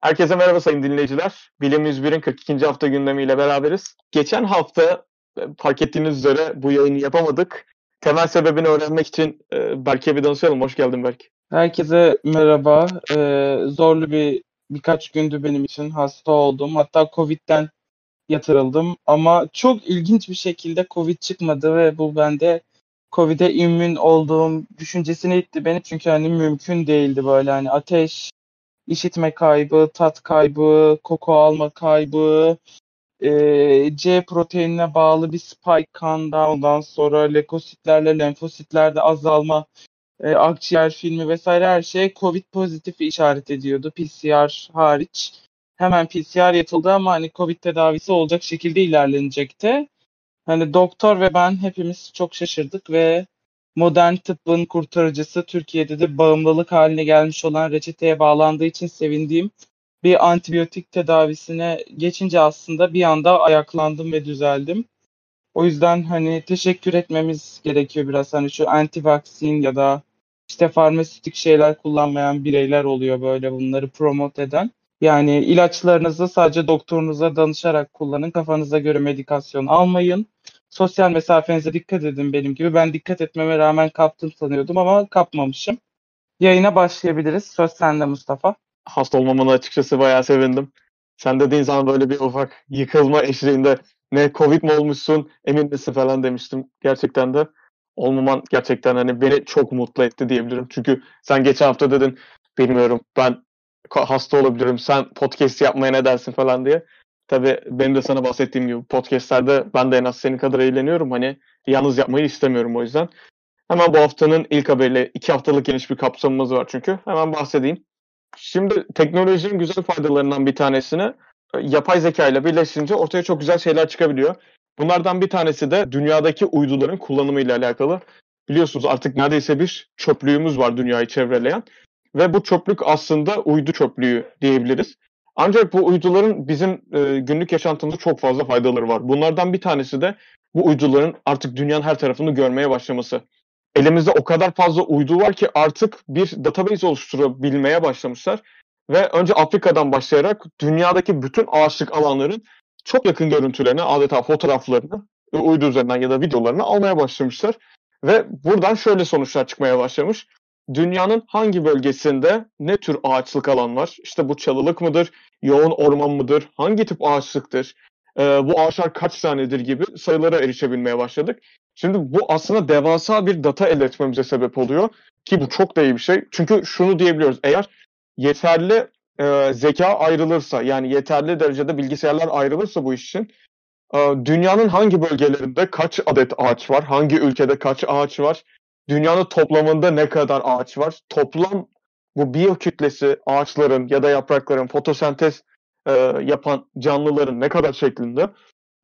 Herkese merhaba sayın dinleyiciler. Bilim 101'in 42. hafta gündemiyle beraberiz. Geçen hafta e, fark ettiğiniz üzere bu yayını yapamadık. Temel sebebini öğrenmek için e, Berk'e bir danışalım. Hoş geldin Berk. Herkese merhaba. Ee, zorlu bir birkaç gündü benim için hasta oldum. Hatta Covid'den yatırıldım. Ama çok ilginç bir şekilde Covid çıkmadı ve bu bende Covid'e immün olduğum düşüncesine itti beni. Çünkü hani mümkün değildi böyle hani ateş, işitme kaybı, tat kaybı, koku alma kaybı, e, C proteinine bağlı bir spike kanda, ondan sonra lekositlerle lenfositlerde azalma, e, akciğer filmi vesaire her şey COVID pozitif işaret ediyordu PCR hariç. Hemen PCR yapıldı ama hani COVID tedavisi olacak şekilde ilerlenecekti. Hani doktor ve ben hepimiz çok şaşırdık ve modern tıbbın kurtarıcısı Türkiye'de de bağımlılık haline gelmiş olan reçeteye bağlandığı için sevindiğim bir antibiyotik tedavisine geçince aslında bir anda ayaklandım ve düzeldim. O yüzden hani teşekkür etmemiz gerekiyor biraz hani şu anti vaksin ya da işte farmasötik şeyler kullanmayan bireyler oluyor böyle bunları promote eden. Yani ilaçlarınızı sadece doktorunuza danışarak kullanın. Kafanıza göre medikasyon almayın. Sosyal mesafenize dikkat edin benim gibi. Ben dikkat etmeme rağmen kaptım sanıyordum ama kapmamışım. Yayına başlayabiliriz. Söz sende Mustafa. Hasta olmamana açıkçası bayağı sevindim. Sen dediğin zaman böyle bir ufak yıkılma eşliğinde ne Covid mi olmuşsun emin misin falan demiştim. Gerçekten de olmaman gerçekten hani beni çok mutlu etti diyebilirim. Çünkü sen geçen hafta dedin bilmiyorum ben hasta olabilirim sen podcast yapmaya ne dersin falan diye. Tabii benim de sana bahsettiğim gibi podcastlerde ben de en az senin kadar eğleniyorum. Hani yalnız yapmayı istemiyorum o yüzden. Hemen bu haftanın ilk haberiyle iki haftalık geniş bir kapsamımız var çünkü. Hemen bahsedeyim. Şimdi teknolojinin güzel faydalarından bir tanesini e, yapay zeka ile birleştirince ortaya çok güzel şeyler çıkabiliyor. Bunlardan bir tanesi de dünyadaki uyduların kullanımı ile alakalı. Biliyorsunuz artık neredeyse bir çöplüğümüz var dünyayı çevreleyen. Ve bu çöplük aslında uydu çöplüğü diyebiliriz. Ancak bu uyduların bizim e, günlük yaşantımızda çok fazla faydaları var. Bunlardan bir tanesi de bu uyduların artık dünyanın her tarafını görmeye başlaması. Elimizde o kadar fazla uydu var ki artık bir database oluşturabilmeye başlamışlar. Ve önce Afrika'dan başlayarak dünyadaki bütün ağaçlık alanların çok yakın görüntülerini, adeta fotoğraflarını uydu üzerinden ya da videolarını almaya başlamışlar. Ve buradan şöyle sonuçlar çıkmaya başlamış. Dünyanın hangi bölgesinde ne tür ağaçlık alan var? İşte bu çalılık mıdır, yoğun orman mıdır, hangi tip ağaçlıktır, ee, bu ağaçlar kaç tanedir gibi sayılara erişebilmeye başladık. Şimdi bu aslında devasa bir data elde etmemize sebep oluyor ki bu çok da iyi bir şey. Çünkü şunu diyebiliyoruz eğer yeterli e, zeka ayrılırsa yani yeterli derecede bilgisayarlar ayrılırsa bu iş için e, dünyanın hangi bölgelerinde kaç adet ağaç var, hangi ülkede kaç ağaç var, dünyanın toplamında ne kadar ağaç var, toplam bu biyokütlesi ağaçların ya da yaprakların fotosentez e, yapan canlıların ne kadar şeklinde?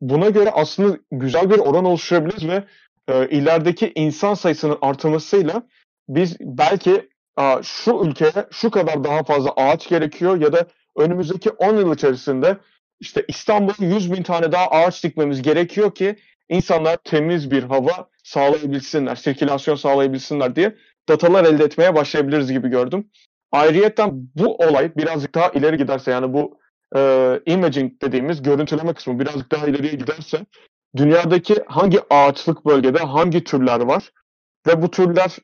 Buna göre aslında güzel bir oran oluşturabiliriz ve e, ilerideki insan sayısının artmasıyla biz belki a, şu ülkeye şu kadar daha fazla ağaç gerekiyor ya da önümüzdeki 10 yıl içerisinde işte İstanbul'a 100 bin tane daha ağaç dikmemiz gerekiyor ki insanlar temiz bir hava sağlayabilsinler, sirkülasyon sağlayabilsinler diye datalar elde etmeye başlayabiliriz gibi gördüm. Ayrıyeten bu olay birazcık daha ileri giderse yani bu e, imaging dediğimiz görüntüleme kısmı birazcık daha ileriye giderse dünyadaki hangi ağaçlık bölgede hangi türler var ve bu türler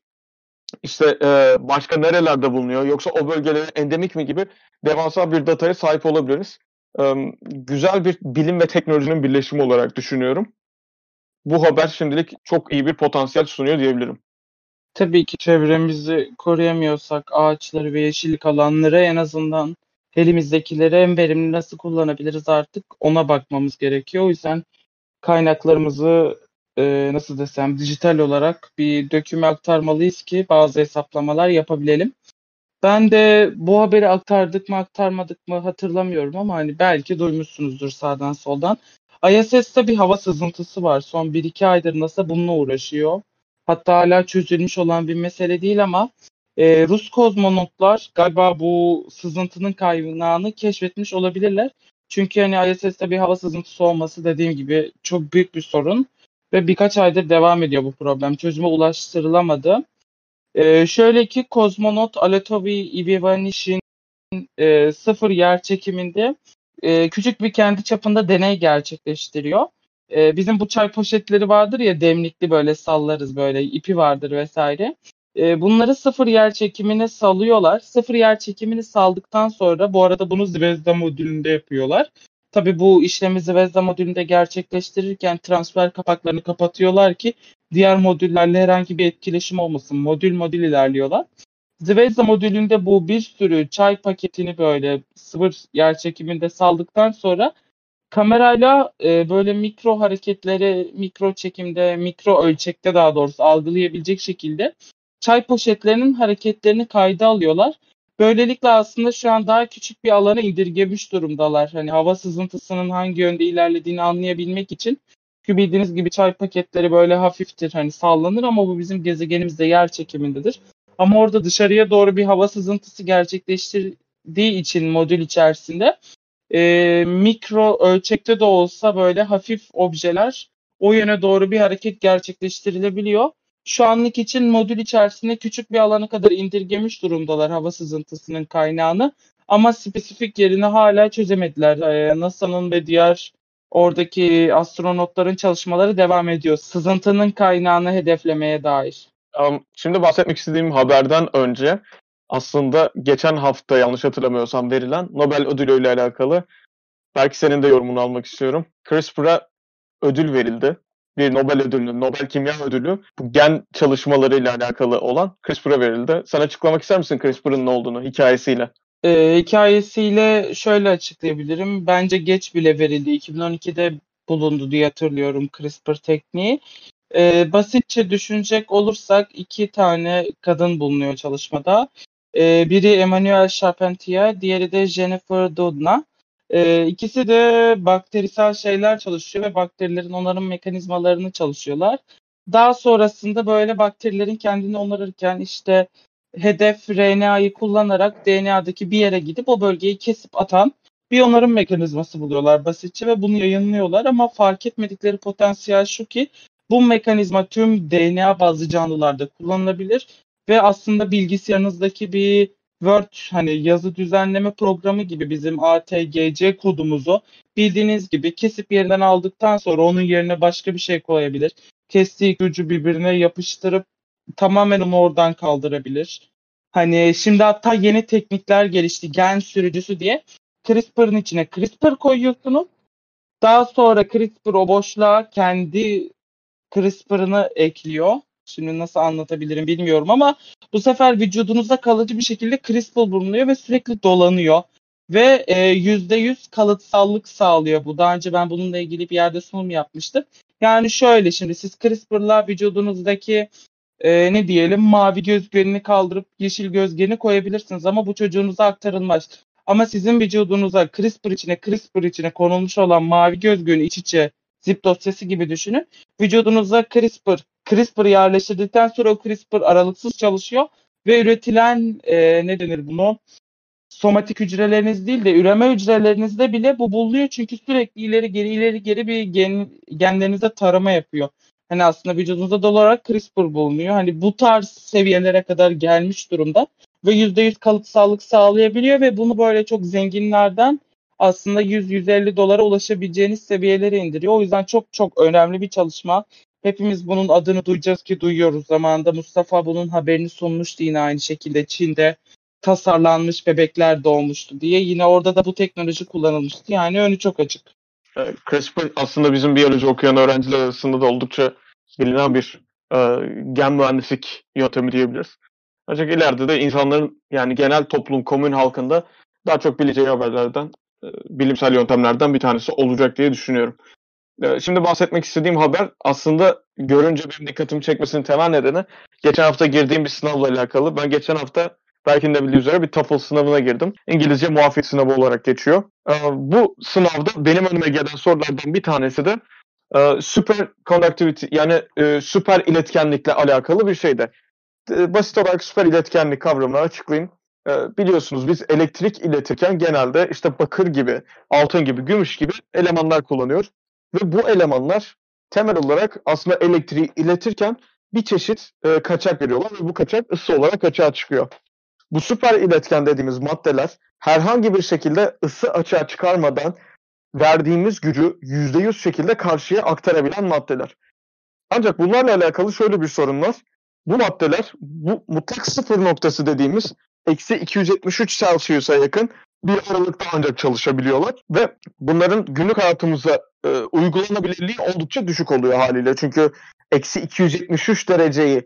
işte e, başka nerelerde bulunuyor yoksa o bölgelerin endemik mi gibi devasa bir dataya sahip olabiliriz. E, güzel bir bilim ve teknolojinin birleşimi olarak düşünüyorum. Bu haber şimdilik çok iyi bir potansiyel sunuyor diyebilirim. Tabii ki çevremizi koruyamıyorsak ağaçları ve yeşillik alanları en azından elimizdekileri en verimli nasıl kullanabiliriz artık ona bakmamız gerekiyor. O yüzden kaynaklarımızı e, nasıl desem dijital olarak bir döküme aktarmalıyız ki bazı hesaplamalar yapabilelim. Ben de bu haberi aktardık mı aktarmadık mı hatırlamıyorum ama hani belki duymuşsunuzdur sağdan soldan. ISS'te bir hava sızıntısı var. Son 1-2 aydır NASA bununla uğraşıyor. Hatta hala çözülmüş olan bir mesele değil ama e, Rus kozmonotlar galiba bu sızıntının kaynağını keşfetmiş olabilirler. Çünkü hani ISS'te bir hava sızıntısı olması dediğim gibi çok büyük bir sorun ve birkaç aydır devam ediyor bu problem. Çözüme ulaştırılamadı. Ee, şöyle ki kozmonot Aletovi Ivanish'in e, sıfır yer çekiminde e, küçük bir kendi çapında deney gerçekleştiriyor. E, bizim bu çay poşetleri vardır ya demlikli böyle sallarız böyle ipi vardır vesaire. E, bunları sıfır yer çekimine salıyorlar. Sıfır yer çekimini saldıktan sonra bu arada bunu Zvezda modülünde yapıyorlar. Tabii bu işlemi Zvezda modülünde gerçekleştirirken transfer kapaklarını kapatıyorlar ki diğer modüllerle herhangi bir etkileşim olmasın. Modül modül ilerliyorlar. Zvezda modülünde bu bir sürü çay paketini böyle sıfır yer çekiminde saldıktan sonra kamerayla e, böyle mikro hareketleri mikro çekimde, mikro ölçekte daha doğrusu algılayabilecek şekilde çay poşetlerinin hareketlerini kayda alıyorlar. Böylelikle aslında şu an daha küçük bir alana indirgemiş durumdalar. Hani hava sızıntısının hangi yönde ilerlediğini anlayabilmek için. Çünkü bildiğiniz gibi çay paketleri böyle hafiftir. Hani sallanır ama bu bizim gezegenimizde yer çekimindedir. Ama orada dışarıya doğru bir hava sızıntısı gerçekleştirdiği için modül içerisinde e, mikro ölçekte de olsa böyle hafif objeler o yöne doğru bir hareket gerçekleştirilebiliyor. Şu anlık için modül içerisinde küçük bir alana kadar indirgemiş durumdalar hava sızıntısının kaynağını. Ama spesifik yerini hala çözemediler. Ee, NASA'nın ve diğer oradaki astronotların çalışmaları devam ediyor. Sızıntının kaynağını hedeflemeye dair. Şimdi bahsetmek istediğim haberden önce aslında geçen hafta yanlış hatırlamıyorsam verilen Nobel ödülüyle alakalı belki senin de yorumunu almak istiyorum. CRISPR'a ödül verildi bir Nobel ödülü, Nobel Kimya Ödülü bu gen çalışmalarıyla alakalı olan CRISPR'a verildi. Sen açıklamak ister misin CRISPR'ın ne olduğunu hikayesiyle? Ee, hikayesiyle şöyle açıklayabilirim. Bence geç bile verildi. 2012'de bulundu diye hatırlıyorum CRISPR tekniği. Ee, basitçe düşünecek olursak iki tane kadın bulunuyor çalışmada. Ee, biri Emmanuel Charpentier, diğeri de Jennifer Doudna. E, ikisi de bakterisel şeyler çalışıyor ve bakterilerin onarım mekanizmalarını çalışıyorlar. Daha sonrasında böyle bakterilerin kendini onarırken işte hedef RNA'yı kullanarak DNA'daki bir yere gidip o bölgeyi kesip atan bir onarım mekanizması buluyorlar basitçe ve bunu yayınlıyorlar ama fark etmedikleri potansiyel şu ki bu mekanizma tüm DNA bazlı canlılarda kullanılabilir ve aslında bilgisayarınızdaki bir Word hani yazı düzenleme programı gibi bizim ATGC kodumuzu bildiğiniz gibi kesip yerinden aldıktan sonra onun yerine başka bir şey koyabilir. Kestiği ucu birbirine yapıştırıp tamamen onu oradan kaldırabilir. Hani şimdi hatta yeni teknikler gelişti gen sürücüsü diye. CRISPR'ın içine CRISPR koyuyorsunuz. Daha sonra CRISPR o boşluğa kendi CRISPR'ını ekliyor. Şimdi nasıl anlatabilirim bilmiyorum ama bu sefer vücudunuzda kalıcı bir şekilde CRISPR bulunuyor ve sürekli dolanıyor. Ve e, %100 kalıtsallık sağlıyor bu. Daha önce ben bununla ilgili bir yerde sunum yapmıştım. Yani şöyle şimdi siz CRISPR'la vücudunuzdaki e, ne diyelim mavi gözgenini kaldırıp yeşil gözgeni koyabilirsiniz ama bu çocuğunuza aktarılmaz. Ama sizin vücudunuza CRISPR içine CRISPR içine konulmuş olan mavi gözgeni iç içe zip dosyası gibi düşünün. Vücudunuza CRISPR, CRISPR yerleştirdikten sonra o CRISPR aralıksız çalışıyor ve üretilen e, ne denir bunu? Somatik hücreleriniz değil de üreme hücrelerinizde bile bu buluyor çünkü sürekli ileri geri ileri geri bir gen, genlerinizde tarama yapıyor. Hani aslında vücudunuzda doğal olarak CRISPR bulunuyor. Hani bu tarz seviyelere kadar gelmiş durumda ve %100 kalıtsallık sağlayabiliyor ve bunu böyle çok zenginlerden aslında 100-150 dolara ulaşabileceğiniz seviyelere indiriyor. O yüzden çok çok önemli bir çalışma. Hepimiz bunun adını duyacağız ki duyuyoruz. Zamanında Mustafa bunun haberini sunmuştu yine aynı şekilde Çin'de tasarlanmış bebekler doğmuştu diye. Yine orada da bu teknoloji kullanılmıştı. Yani önü çok açık. CRISPR aslında bizim biyoloji okuyan öğrenciler arasında da oldukça bilinen bir e, gen mühendislik yöntemi diyebiliriz. Ancak ileride de insanların yani genel toplum, komün halkında daha çok bileceği haberlerden e, bilimsel yöntemlerden bir tanesi olacak diye düşünüyorum. E, şimdi bahsetmek istediğim haber aslında görünce benim dikkatimi çekmesinin temel nedeni geçen hafta girdiğim bir sınavla alakalı. Ben geçen hafta belki de bildiği üzere bir TOEFL sınavına girdim. İngilizce muafiyet sınavı olarak geçiyor. E, bu sınavda benim önüme gelen sorulardan bir tanesi de super conductivity yani süper iletkenlikle alakalı bir şeydi. Basit olarak süper iletkenlik kavramını açıklayayım. Ee, biliyorsunuz biz elektrik iletirken genelde işte bakır gibi, altın gibi, gümüş gibi elemanlar kullanıyoruz. Ve bu elemanlar temel olarak aslında elektriği iletirken bir çeşit e, kaçak veriyorlar ve bu kaçak ısı olarak açığa çıkıyor. Bu süper iletken dediğimiz maddeler herhangi bir şekilde ısı açığa çıkarmadan verdiğimiz gücü %100 şekilde karşıya aktarabilen maddeler. Ancak bunlarla alakalı şöyle bir sorun var. Bu maddeler bu mutlak sıfır noktası dediğimiz eksi 273 Celsius'a yakın bir aralıkta ancak çalışabiliyorlar ve bunların günlük hayatımıza e, uygulanabilirliği oldukça düşük oluyor haliyle. Çünkü eksi 273 dereceyi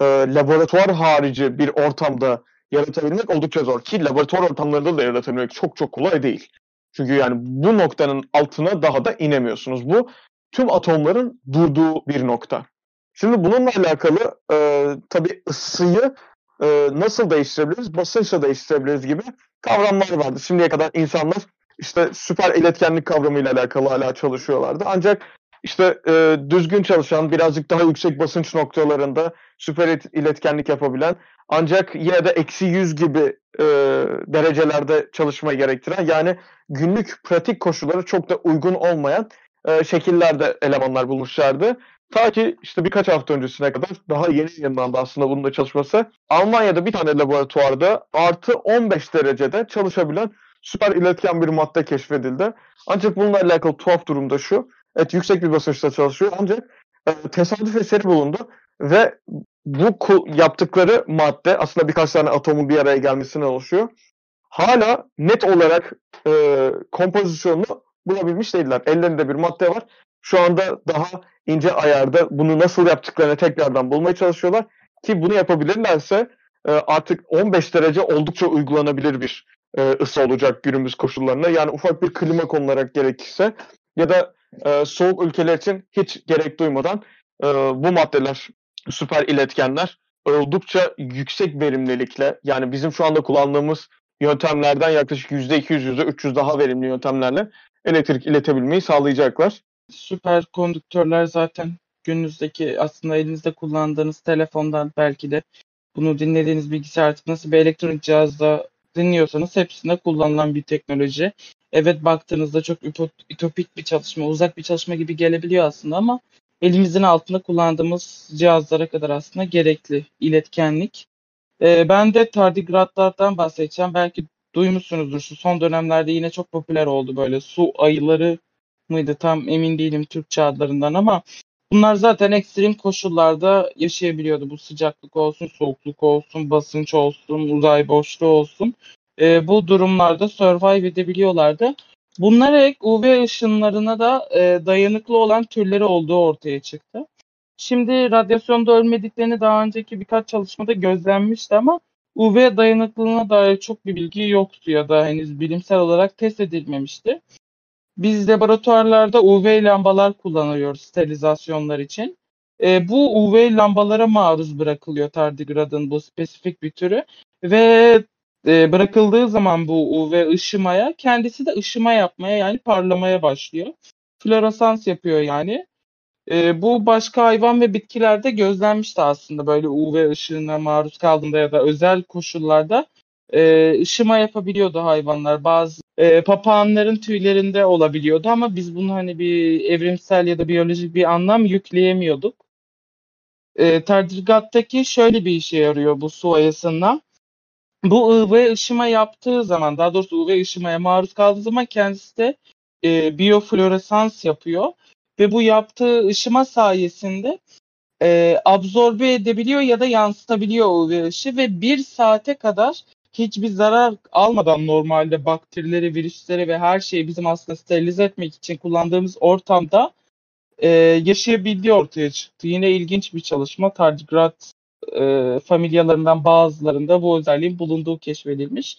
e, laboratuvar harici bir ortamda yaratabilmek oldukça zor ki laboratuvar ortamlarında da yaratabilmek çok çok kolay değil. Çünkü yani bu noktanın altına daha da inemiyorsunuz. Bu tüm atomların durduğu bir nokta. Şimdi bununla alakalı e, tabii ısıyı e, nasıl değiştirebiliriz, basınçla değiştirebiliriz gibi kavramlar vardı. Şimdiye kadar insanlar işte süper iletkenlik kavramıyla alakalı hala çalışıyorlardı. Ancak işte e, düzgün çalışan, birazcık daha yüksek basınç noktalarında süper iletkenlik yapabilen ancak yine de eksi 100 gibi e, derecelerde çalışmayı gerektiren yani günlük pratik koşulları çok da uygun olmayan e, şekillerde elemanlar bulmuşlardı. Ta ki işte birkaç hafta öncesine kadar daha yeni yayınlandı aslında bunun da çalışması. Almanya'da bir tane laboratuvarda artı 15 derecede çalışabilen süper iletken bir madde keşfedildi. Ancak bununla alakalı tuhaf durumda şu. Evet yüksek bir basınçta çalışıyor ancak e, tesadüf eseri bulundu ve bu yaptıkları madde aslında birkaç tane atomun bir araya gelmesine oluşuyor. Hala net olarak e, kompozisyonunu bulabilmiş değiller. Ellerinde bir madde var. Şu anda daha ince ayarda bunu nasıl yaptıklarını tekrardan bulmaya çalışıyorlar. Ki bunu yapabilirlerse e, artık 15 derece oldukça uygulanabilir bir e, ısı olacak günümüz koşullarına. Yani ufak bir klima konularak gerekirse ya da e, soğuk ülkeler için hiç gerek duymadan bu maddeler, süper iletkenler oldukça yüksek verimlilikle yani bizim şu anda kullandığımız yöntemlerden yaklaşık %200, %300 daha verimli yöntemlerle elektrik iletebilmeyi sağlayacaklar. Süper kondüktörler zaten gününüzdeki aslında elinizde kullandığınız telefondan belki de bunu dinlediğiniz bilgisayar artık nasıl bir elektronik cihazda dinliyorsanız hepsinde kullanılan bir teknoloji. Evet baktığınızda çok ütopik bir çalışma, uzak bir çalışma gibi gelebiliyor aslında ama elimizin altında kullandığımız cihazlara kadar aslında gerekli iletkenlik. Ee, ben de tardigratlardan bahsedeceğim. Belki duymuşsunuzdur şu son dönemlerde yine çok popüler oldu böyle su ayıları mıydı tam emin değilim Türkçe adlarından ama bunlar zaten ekstrem koşullarda yaşayabiliyordu. Bu sıcaklık olsun, soğukluk olsun, basınç olsun, uzay boşluğu olsun. E, bu durumlarda survive edebiliyorlardı. Bunlar ek UV ışınlarına da e, dayanıklı olan türleri olduğu ortaya çıktı. Şimdi radyasyonda ölmediklerini daha önceki birkaç çalışmada gözlenmişti ama UV dayanıklılığına dair çok bir bilgi yoktu ya da henüz bilimsel olarak test edilmemişti. Biz laboratuvarlarda UV lambalar kullanıyoruz sterilizasyonlar için. E, bu UV lambalara maruz bırakılıyor tardigradın bu spesifik bir türü ve e, bırakıldığı zaman bu UV ışımaya kendisi de ışıma yapmaya yani parlamaya başlıyor. Floresans yapıyor yani. E, bu başka hayvan ve bitkilerde gözlenmişti aslında böyle UV ışığına maruz kaldığında ya da özel koşullarda e, ışıma yapabiliyordu hayvanlar. Bazı e, papağanların tüylerinde olabiliyordu ama biz bunu hani bir evrimsel ya da biyolojik bir anlam yükleyemiyorduk. E, tardigrattaki şöyle bir işe yarıyor bu su ayasından. Bu UV ışıma yaptığı zaman, daha doğrusu UV ışımaya maruz kaldığı zaman kendisi de e, biyofloresans yapıyor. Ve bu yaptığı ışıma sayesinde e, absorbe edebiliyor ya da yansıtabiliyor UV ışığı ve bir saate kadar hiçbir zarar almadan normalde bakterileri, virüsleri ve her şeyi bizim aslında sterilize etmek için kullandığımız ortamda e, yaşayabildiği ortaya çıktı. Yine ilginç bir çalışma. Tardigrade e, familyalarından bazılarında bu özelliğin bulunduğu keşfedilmiş.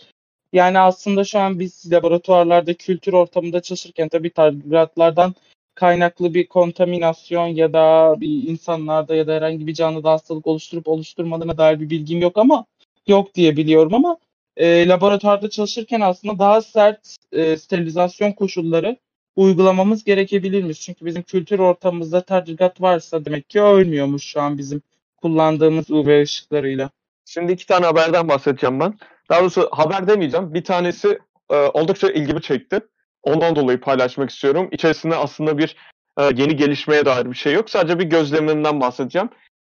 Yani aslında şu an biz laboratuvarlarda kültür ortamında çalışırken tabii tardigratlardan kaynaklı bir kontaminasyon ya da bir insanlarda ya da herhangi bir canlıda hastalık oluşturup oluşturmadığına dair bir bilgim yok ama yok diye biliyorum ama e, laboratuvarda çalışırken aslında daha sert e, sterilizasyon koşulları uygulamamız gerekebilirmiş. Çünkü bizim kültür ortamımızda tercihat varsa demek ki ölmüyormuş şu an bizim kullandığımız UV ışıklarıyla. Şimdi iki tane haberden bahsedeceğim ben. Daha doğrusu haber demeyeceğim. Bir tanesi e, oldukça ilgimi çekti. Ondan dolayı paylaşmak istiyorum. İçerisinde aslında bir e, yeni gelişmeye dair bir şey yok. Sadece bir gözlemimden bahsedeceğim.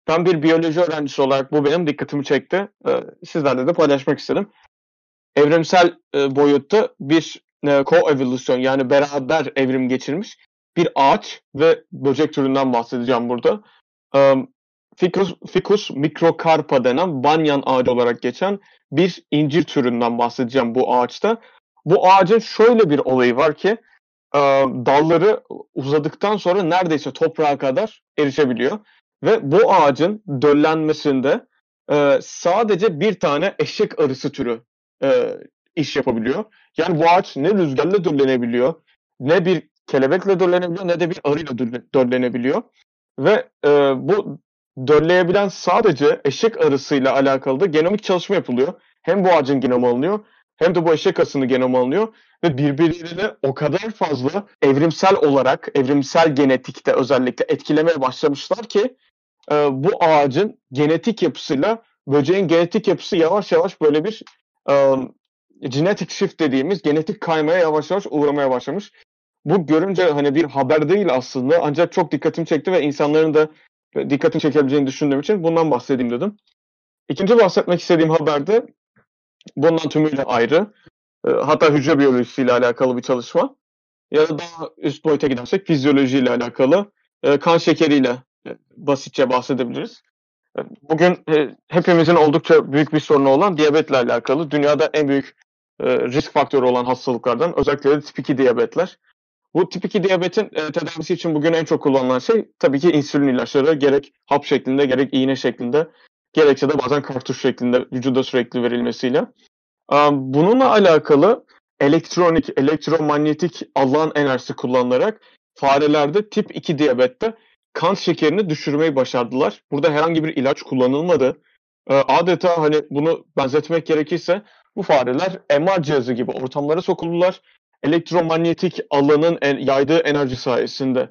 Ben bir biyoloji öğrencisi olarak bu benim dikkatimi çekti. E, sizlerle de paylaşmak istedim. Evrimsel e, boyutta bir e, co-evolüsyon yani beraber evrim geçirmiş bir ağaç ve böcek türünden bahsedeceğim burada. E, Ficus, Ficus microcarpa denen banyan ağacı olarak geçen bir incir türünden bahsedeceğim bu ağaçta. Bu ağacın şöyle bir olayı var ki e, dalları uzadıktan sonra neredeyse toprağa kadar erişebiliyor. Ve bu ağacın döllenmesinde e, sadece bir tane eşek arısı türü e, iş yapabiliyor. Yani bu ağaç ne rüzgarla döllenebiliyor, ne bir kelebekle döllenebiliyor, ne de bir arıyla döllenebiliyor. Ve e, bu dölleyebilen sadece eşek arısıyla alakalı da genomik çalışma yapılıyor. Hem bu ağacın genomu alınıyor hem de bu eşek arısının genomu alınıyor ve birbirleriyle o kadar fazla evrimsel olarak, evrimsel genetikte özellikle etkilemeye başlamışlar ki e, bu ağacın genetik yapısıyla böceğin genetik yapısı yavaş yavaş böyle bir genetic shift dediğimiz genetik kaymaya yavaş yavaş uğramaya başlamış. Bu görünce hani bir haber değil aslında ancak çok dikkatimi çekti ve insanların da dikkatini çekebileceğini düşündüğüm için bundan bahsedeyim dedim. İkinci bahsetmek istediğim haberde bundan tümüyle ayrı. Hatta hücre biyolojisiyle alakalı bir çalışma. Ya da daha üst boyuta gidersek fizyolojiyle alakalı kan şekeriyle e, basitçe bahsedebiliriz. Bugün hepimizin oldukça büyük bir sorunu olan diyabetle alakalı dünyada en büyük risk faktörü olan hastalıklardan özellikle de tip 2 diyabetler. Bu tip 2 diyabetin tedavisi için bugün en çok kullanılan şey tabii ki insülin ilaçları gerek hap şeklinde gerek iğne şeklinde gerekse de bazen kartuş şeklinde vücuda sürekli verilmesiyle. Bununla alakalı elektronik, elektromanyetik alan enerjisi kullanılarak farelerde tip 2 diyabette kan şekerini düşürmeyi başardılar. Burada herhangi bir ilaç kullanılmadı. Adeta hani bunu benzetmek gerekirse bu fareler MR cihazı gibi ortamlara sokuldular. Elektromanyetik alanın yaydığı enerji sayesinde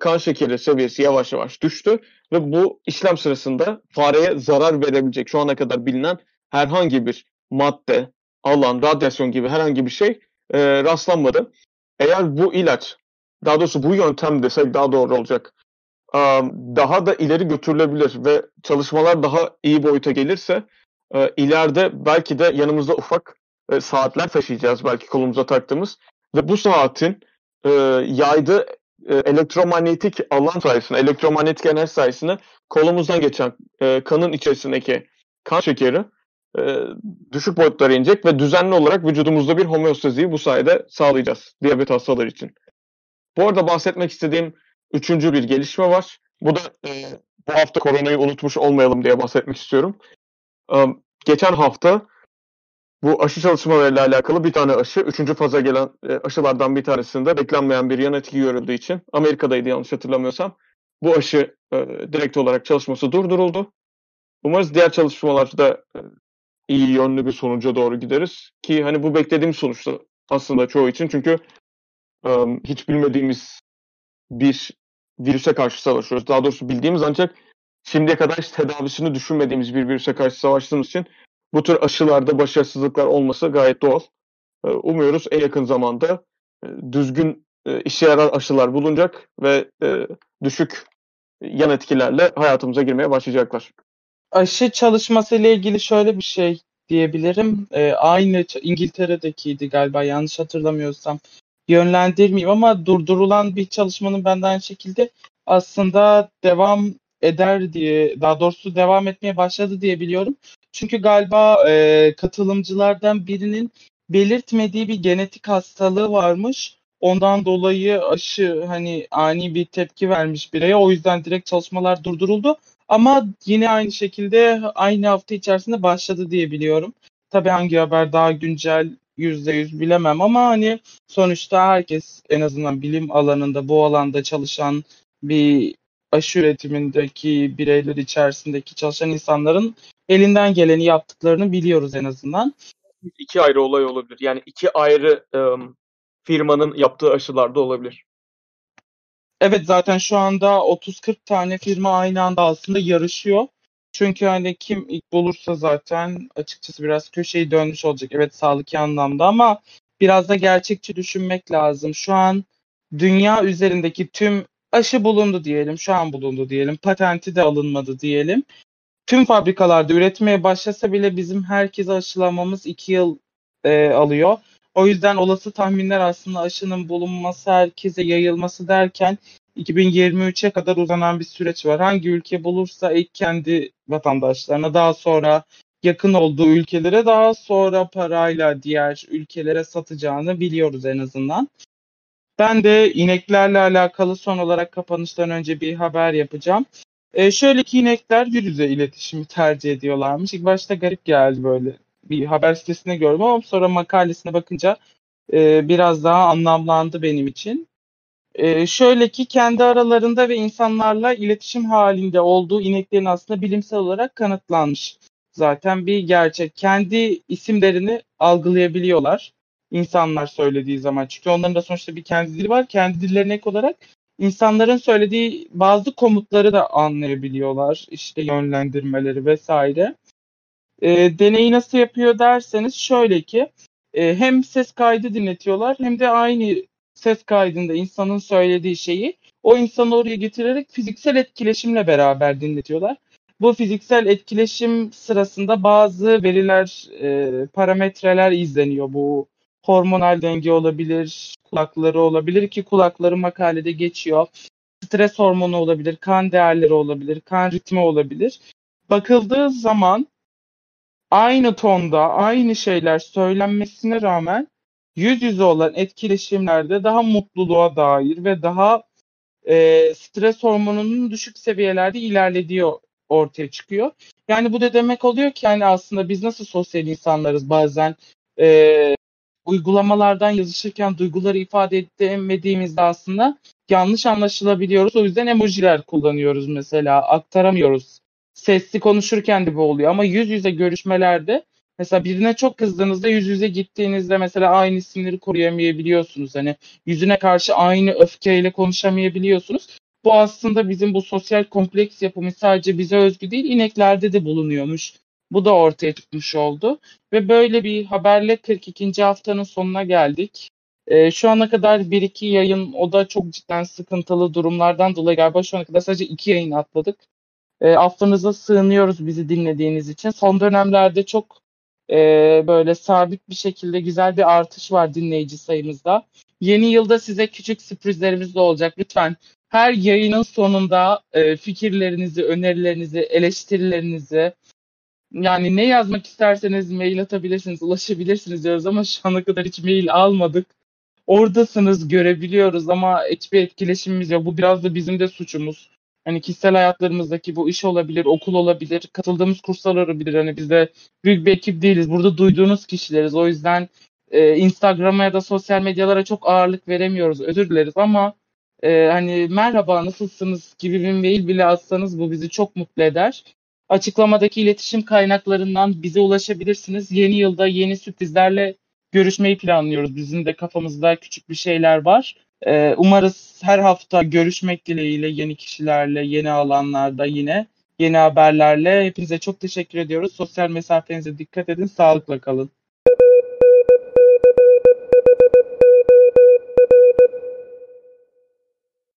kan şekeri seviyesi yavaş yavaş düştü ve bu işlem sırasında fareye zarar verebilecek şu ana kadar bilinen herhangi bir madde, alan, radyasyon gibi herhangi bir şey e, rastlanmadı. Eğer bu ilaç, daha doğrusu bu yöntem desek daha doğru olacak, daha da ileri götürülebilir ve çalışmalar daha iyi boyuta gelirse e, ileride belki de yanımızda ufak e, saatler taşıyacağız belki kolumuza taktığımız ve bu saatin e, yaydığı elektromanyetik alan sayesinde, elektromanyetik enerji sayesinde kolumuzdan geçen kanın içerisindeki kan şekeri düşük boyutlara inecek ve düzenli olarak vücudumuzda bir homeostaziyi bu sayede sağlayacağız diyabet hastaları için. Bu arada bahsetmek istediğim üçüncü bir gelişme var. Bu da e, bu hafta koronayı unutmuş olmayalım diye bahsetmek istiyorum. E, geçen hafta bu aşı çalışmalarıyla alakalı bir tane aşı, üçüncü faza gelen e, aşılardan bir tanesinde beklenmeyen bir yan etki görüldüğü için Amerika'daydı yanlış hatırlamıyorsam. Bu aşı e, direkt olarak çalışması durduruldu. Umarız diğer çalışmalarda e, iyi yönlü bir sonuca doğru gideriz. Ki hani bu beklediğim sonuçta aslında çoğu için. Çünkü um, hiç bilmediğimiz bir virüse karşı savaşıyoruz. Daha doğrusu bildiğimiz ancak şimdiye kadar hiç tedavisini düşünmediğimiz bir virüse karşı savaştığımız için bu tür aşılarda başarısızlıklar olması gayet doğal. Umuyoruz en yakın zamanda düzgün işe yarar aşılar bulunacak ve düşük yan etkilerle hayatımıza girmeye başlayacaklar aşı çalışması ile ilgili şöyle bir şey diyebilirim. Ee, aynı İngiltere'dekiydi galiba yanlış hatırlamıyorsam. Yönlendirmeyeyim ama durdurulan bir çalışmanın ben de aynı şekilde aslında devam eder diye daha doğrusu devam etmeye başladı diye biliyorum. Çünkü galiba e, katılımcılardan birinin belirtmediği bir genetik hastalığı varmış. Ondan dolayı aşı hani ani bir tepki vermiş bireye. O yüzden direkt çalışmalar durduruldu. Ama yine aynı şekilde aynı hafta içerisinde başladı diye biliyorum. Tabii hangi haber daha güncel %100 bilemem ama hani sonuçta herkes en azından bilim alanında bu alanda çalışan bir aşı üretimindeki bireyler içerisindeki çalışan insanların elinden geleni yaptıklarını biliyoruz en azından. İki ayrı olay olabilir. Yani iki ayrı um, firmanın yaptığı aşılar da olabilir. Evet zaten şu anda 30-40 tane firma aynı anda aslında yarışıyor. Çünkü hani kim ilk bulursa zaten açıkçası biraz köşeyi dönmüş olacak. Evet sağlık anlamda ama biraz da gerçekçi düşünmek lazım. Şu an dünya üzerindeki tüm aşı bulundu diyelim, şu an bulundu diyelim, patenti de alınmadı diyelim. Tüm fabrikalarda üretmeye başlasa bile bizim herkese aşılamamız 2 yıl e, alıyor. O yüzden olası tahminler aslında aşının bulunması, herkese yayılması derken 2023'e kadar uzanan bir süreç var. Hangi ülke bulursa ilk kendi vatandaşlarına daha sonra yakın olduğu ülkelere daha sonra parayla diğer ülkelere satacağını biliyoruz en azından. Ben de ineklerle alakalı son olarak kapanıştan önce bir haber yapacağım. E, şöyle ki inekler yüz yüze iletişimi tercih ediyorlarmış. İlk başta garip geldi böyle. Bir haber sitesinde gördüm ama sonra makalesine bakınca e, biraz daha anlamlandı benim için. E, şöyle ki kendi aralarında ve insanlarla iletişim halinde olduğu ineklerin aslında bilimsel olarak kanıtlanmış. Zaten bir gerçek. Kendi isimlerini algılayabiliyorlar insanlar söylediği zaman. Çünkü onların da sonuçta bir kendi dili var. Kendi dillerine ek olarak insanların söylediği bazı komutları da anlayabiliyorlar. İşte yönlendirmeleri vesaire. E, deneyi nasıl yapıyor derseniz şöyle ki e, hem ses kaydı dinletiyorlar hem de aynı ses kaydında insanın söylediği şeyi o insanı oraya getirerek fiziksel etkileşimle beraber dinletiyorlar. Bu fiziksel etkileşim sırasında bazı veriler, e, parametreler izleniyor. Bu hormonal denge olabilir, kulakları olabilir ki kulakları makalede geçiyor. Stres hormonu olabilir, kan değerleri olabilir, kan ritmi olabilir. Bakıldığı zaman aynı tonda aynı şeyler söylenmesine rağmen yüz yüze olan etkileşimlerde daha mutluluğa dair ve daha e, stres hormonunun düşük seviyelerde ilerlediği ortaya çıkıyor. Yani bu da demek oluyor ki yani aslında biz nasıl sosyal insanlarız bazen e, uygulamalardan yazışırken duyguları ifade edemediğimizde aslında yanlış anlaşılabiliyoruz. O yüzden emojiler kullanıyoruz mesela. Aktaramıyoruz. Sesli konuşurken de bu oluyor ama yüz yüze görüşmelerde mesela birine çok kızdığınızda yüz yüze gittiğinizde mesela aynı siniri koruyamayabiliyorsunuz. Hani yüzüne karşı aynı öfkeyle konuşamayabiliyorsunuz. Bu aslında bizim bu sosyal kompleks yapımız sadece bize özgü değil ineklerde de bulunuyormuş. Bu da ortaya çıkmış oldu. Ve böyle bir haberle 42. haftanın sonuna geldik. Ee, şu ana kadar 1-2 yayın o da çok cidden sıkıntılı durumlardan dolayı galiba şu ana kadar sadece 2 yayın atladık. E, affınıza sığınıyoruz bizi dinlediğiniz için. Son dönemlerde çok e, böyle sabit bir şekilde güzel bir artış var dinleyici sayımızda. Yeni yılda size küçük sürprizlerimiz de olacak. Lütfen her yayının sonunda e, fikirlerinizi, önerilerinizi, eleştirilerinizi yani ne yazmak isterseniz mail atabilirsiniz, ulaşabilirsiniz diyoruz ama şu ana kadar hiç mail almadık. Oradasınız, görebiliyoruz ama hiçbir etkileşimimiz yok. Bu biraz da bizim de suçumuz. Hani kişisel hayatlarımızdaki bu iş olabilir, okul olabilir, katıldığımız kurslar olabilir. Hani biz de büyük bir ekip değiliz. Burada duyduğunuz kişileriz. O yüzden e, Instagram'a ya da sosyal medyalara çok ağırlık veremiyoruz. Özür dileriz ama e, hani merhaba nasılsınız gibi bir mail bile atsanız bu bizi çok mutlu eder. Açıklamadaki iletişim kaynaklarından bize ulaşabilirsiniz. Yeni yılda yeni sürprizlerle görüşmeyi planlıyoruz. Bizim de kafamızda küçük bir şeyler var. Ee, umarız her hafta görüşmek dileğiyle yeni kişilerle, yeni alanlarda yine yeni haberlerle. Hepinize çok teşekkür ediyoruz. Sosyal mesafenize dikkat edin. Sağlıkla kalın.